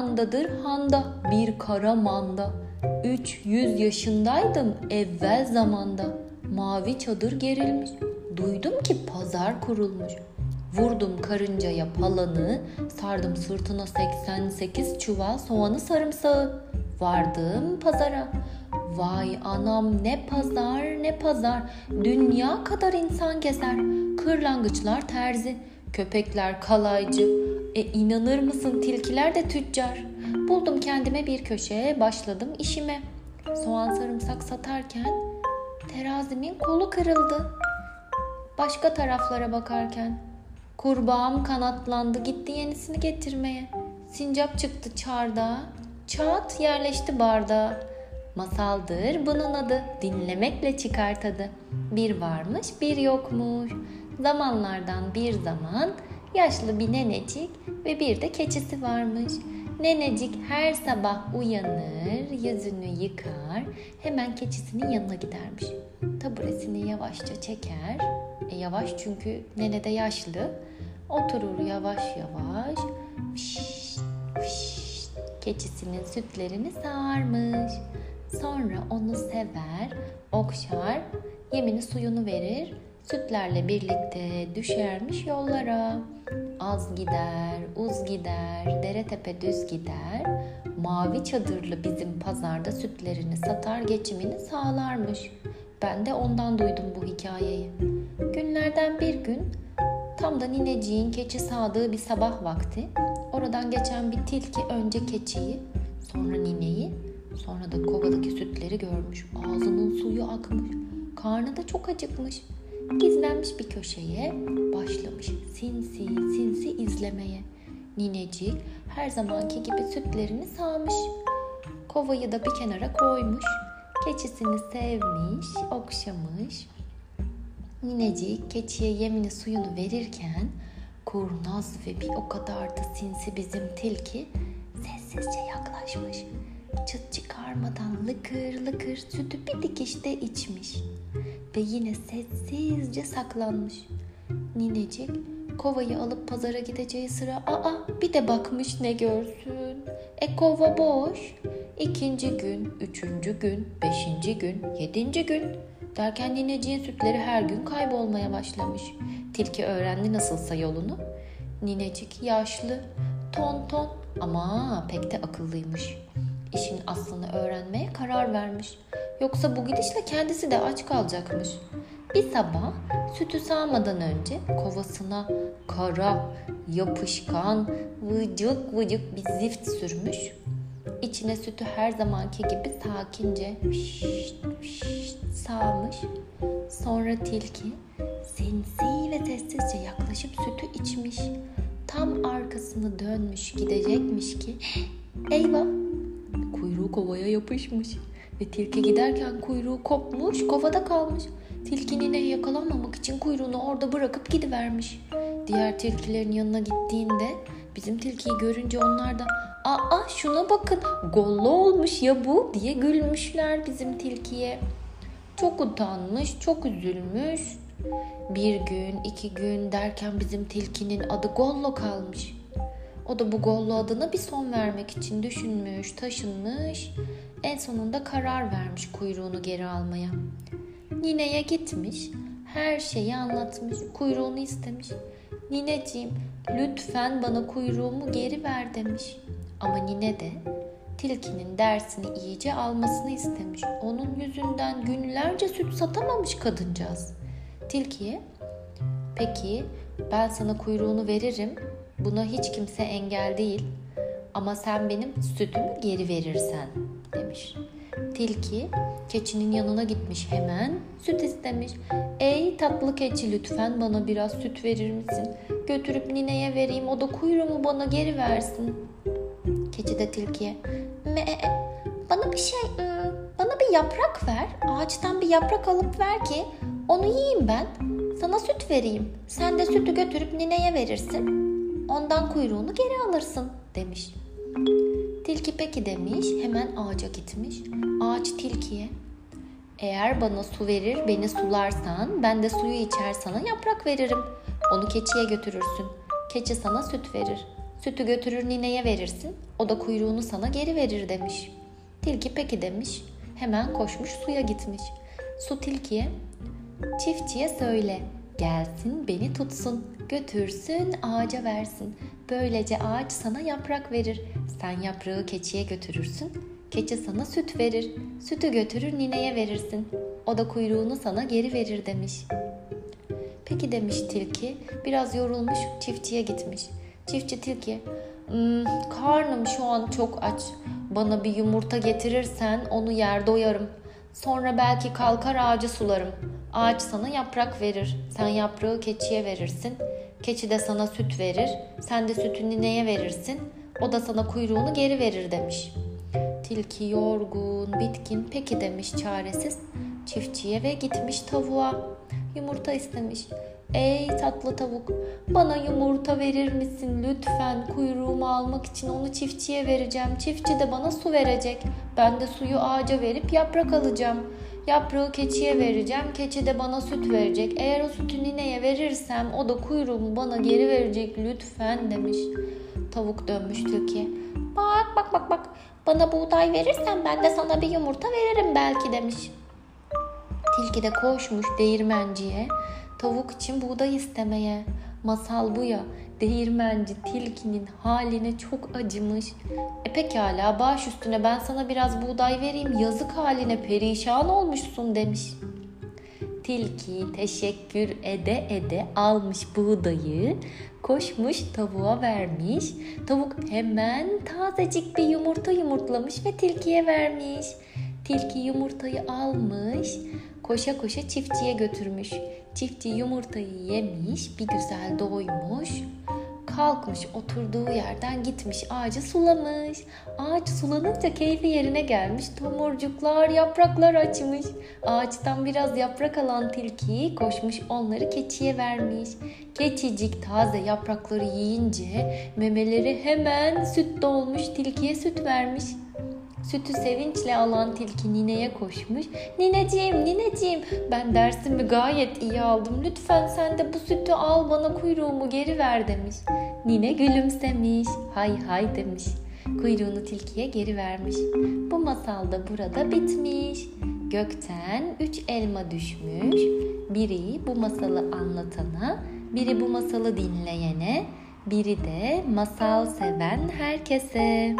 yandadır handa bir kara manda. Üç yüz yaşındaydım evvel zamanda. Mavi çadır gerilmiş. Duydum ki pazar kurulmuş. Vurdum karıncaya palanı, sardım sırtına 88 çuval soğanı sarımsağı. Vardım pazara. Vay anam ne pazar ne pazar. Dünya kadar insan gezer. Kırlangıçlar terzi, köpekler kalaycı. E inanır mısın tilkiler de tüccar. Buldum kendime bir köşeye başladım işime. Soğan sarımsak satarken terazimin kolu kırıldı. Başka taraflara bakarken kurbağam kanatlandı gitti yenisini getirmeye. Sincap çıktı çardağa, çat yerleşti bardağa. Masaldır bunun adı, dinlemekle çıkar tadı. Bir varmış bir yokmuş. Zamanlardan bir zaman yaşlı bir nenecik ve bir de keçisi varmış. Nenecik her sabah uyanır, yüzünü yıkar, hemen keçisinin yanına gidermiş. Taburesini yavaşça çeker. E yavaş çünkü nene de yaşlı. Oturur yavaş yavaş. Fişt, fişt, keçisinin sütlerini sağarmış. Sonra onu sever, okşar, yemini suyunu verir. Sütlerle birlikte düşermiş yollara. Az gider, uz gider, dere tepe düz gider. Mavi çadırlı bizim pazarda sütlerini satar geçimini sağlarmış. Ben de ondan duydum bu hikayeyi. Günlerden bir gün tam da nineciğin keçi sağdığı bir sabah vakti oradan geçen bir tilki önce keçiyi sonra nineyi sonra da kovadaki sütleri görmüş. Ağzının suyu akmış. Karnı da çok acıkmış. Gizlenmiş bir köşeye başlamış sinsi sinsi izlemeye. Ninecik her zamanki gibi sütlerini sağmış. Kovayı da bir kenara koymuş. Keçisini sevmiş, okşamış. Ninecik keçiye yemini suyunu verirken kurnaz ve bir o kadar da sinsi bizim tilki sessizce yaklaşmış. Çıt çıkarmadan lıkır lıkır sütü bir dikişte içmiş ve yine sessizce saklanmış. Ninecik kovayı alıp pazara gideceği sıra aa bir de bakmış ne görsün. E kova boş. İkinci gün, üçüncü gün, beşinci gün, yedinci gün derken nineciğin sütleri her gün kaybolmaya başlamış. Tilki öğrendi nasılsa yolunu. Ninecik yaşlı, ton ton ama pek de akıllıymış. İşin aslını öğrenmeye karar vermiş. Yoksa bu gidişle kendisi de aç kalacakmış. Bir sabah sütü sağmadan önce kovasına kara, yapışkan, vıcık vıcık bir zift sürmüş. İçine sütü her zamanki gibi sakince fişt fişt sağmış. Sonra tilki sinsi ve sessizce yaklaşıp sütü içmiş. Tam arkasını dönmüş gidecekmiş ki eyvah kuyruğu kovaya yapışmış. Ve tilki giderken kuyruğu kopmuş, kovada kalmış. Tilkinin yakalanmamak için kuyruğunu orada bırakıp gidivermiş. Diğer tilkilerin yanına gittiğinde bizim tilkiyi görünce onlar da ''Aa şuna bakın gollu olmuş ya bu'' diye gülmüşler bizim tilkiye. Çok utanmış, çok üzülmüş. Bir gün, iki gün derken bizim tilkinin adı Gollo kalmış. O da bu Gollo adına bir son vermek için düşünmüş, taşınmış. En sonunda karar vermiş kuyruğunu geri almaya. Nineye gitmiş, her şeyi anlatmış, kuyruğunu istemiş. Nineciğim lütfen bana kuyruğumu geri ver demiş. Ama nine de tilkinin dersini iyice almasını istemiş. Onun yüzünden günlerce süt satamamış kadıncağız. Tilkiye, peki ben sana kuyruğunu veririm. Buna hiç kimse engel değil. Ama sen benim sütümü geri verirsen demiş. Tilki keçinin yanına gitmiş hemen süt istemiş. Ey tatlı keçi lütfen bana biraz süt verir misin? Götürüp nineye vereyim o da kuyruğumu bana geri versin. Keçi de tilkiye Me bana bir şey bana bir yaprak ver. Ağaçtan bir yaprak alıp ver ki onu yiyeyim ben. Sana süt vereyim. Sen de sütü götürüp nineye verirsin. Ondan kuyruğunu geri alırsın demiş. Tilki peki demiş, hemen ağaca gitmiş. Ağaç tilkiye, eğer bana su verir, beni sularsan, ben de suyu içer sana yaprak veririm. Onu keçiye götürürsün. Keçi sana süt verir. Sütü götürür nineye verirsin. O da kuyruğunu sana geri verir demiş. Tilki peki demiş. Hemen koşmuş suya gitmiş. Su tilkiye çiftçiye söyle gelsin beni tutsun götürsün ağaca versin. Böylece ağaç sana yaprak verir. Sen yaprağı keçiye götürürsün. Keçi sana süt verir. Sütü götürür nineye verirsin. O da kuyruğunu sana geri verir demiş. Peki demiş tilki. Biraz yorulmuş çiftçiye gitmiş. Çiftçi tilki hmm, karnım şu an çok aç. Bana bir yumurta getirirsen onu yer doyarım. Sonra belki kalkar ağacı sularım. Ağaç sana yaprak verir. Sen yaprağı keçiye verirsin. Keçi de sana süt verir. Sen de sütü nineye verirsin. O da sana kuyruğunu geri verir demiş. Tilki yorgun, bitkin, peki demiş çaresiz. Çiftçiye ve gitmiş tavuğa. Yumurta istemiş. Ey tatlı tavuk, bana yumurta verir misin lütfen? Kuyruğumu almak için onu çiftçiye vereceğim. Çiftçi de bana su verecek. Ben de suyu ağaca verip yaprak alacağım. Yaprağı keçiye vereceğim. Keçi de bana süt verecek. Eğer o sütü nineye verirsem o da kuyruğumu bana geri verecek lütfen demiş. Tavuk dönmüş tilkiye. Bak bak bak bak. Bana buğday verirsen ben de sana bir yumurta veririm belki demiş. Tilki de koşmuş değirmenciye. Tavuk için buğday istemeye. Masal bu ya. Değirmenci tilkinin haline çok acımış. E pekala baş üstüne ben sana biraz buğday vereyim yazık haline perişan olmuşsun demiş. Tilki teşekkür ede ede almış buğdayı, koşmuş tavuğa vermiş. Tavuk hemen tazecik bir yumurta yumurtlamış ve tilkiye vermiş. Tilki yumurtayı almış, koşa koşa çiftçiye götürmüş. Çiftçi yumurtayı yemiş, bir güzel doymuş. Kalkmış oturduğu yerden gitmiş ağacı sulamış. Ağaç sulanınca keyfi yerine gelmiş. Tomurcuklar yapraklar açmış. Ağaçtan biraz yaprak alan tilki koşmuş onları keçiye vermiş. Keçicik taze yaprakları yiyince memeleri hemen süt dolmuş tilkiye süt vermiş. Sütü sevinçle alan tilki nineye koşmuş. Nineciğim, nineciğim ben dersimi gayet iyi aldım. Lütfen sen de bu sütü al bana kuyruğumu geri ver demiş. Nine gülümsemiş. Hay hay demiş. Kuyruğunu tilkiye geri vermiş. Bu masal da burada bitmiş. Gökten üç elma düşmüş. Biri bu masalı anlatana, biri bu masalı dinleyene, biri de masal seven herkese.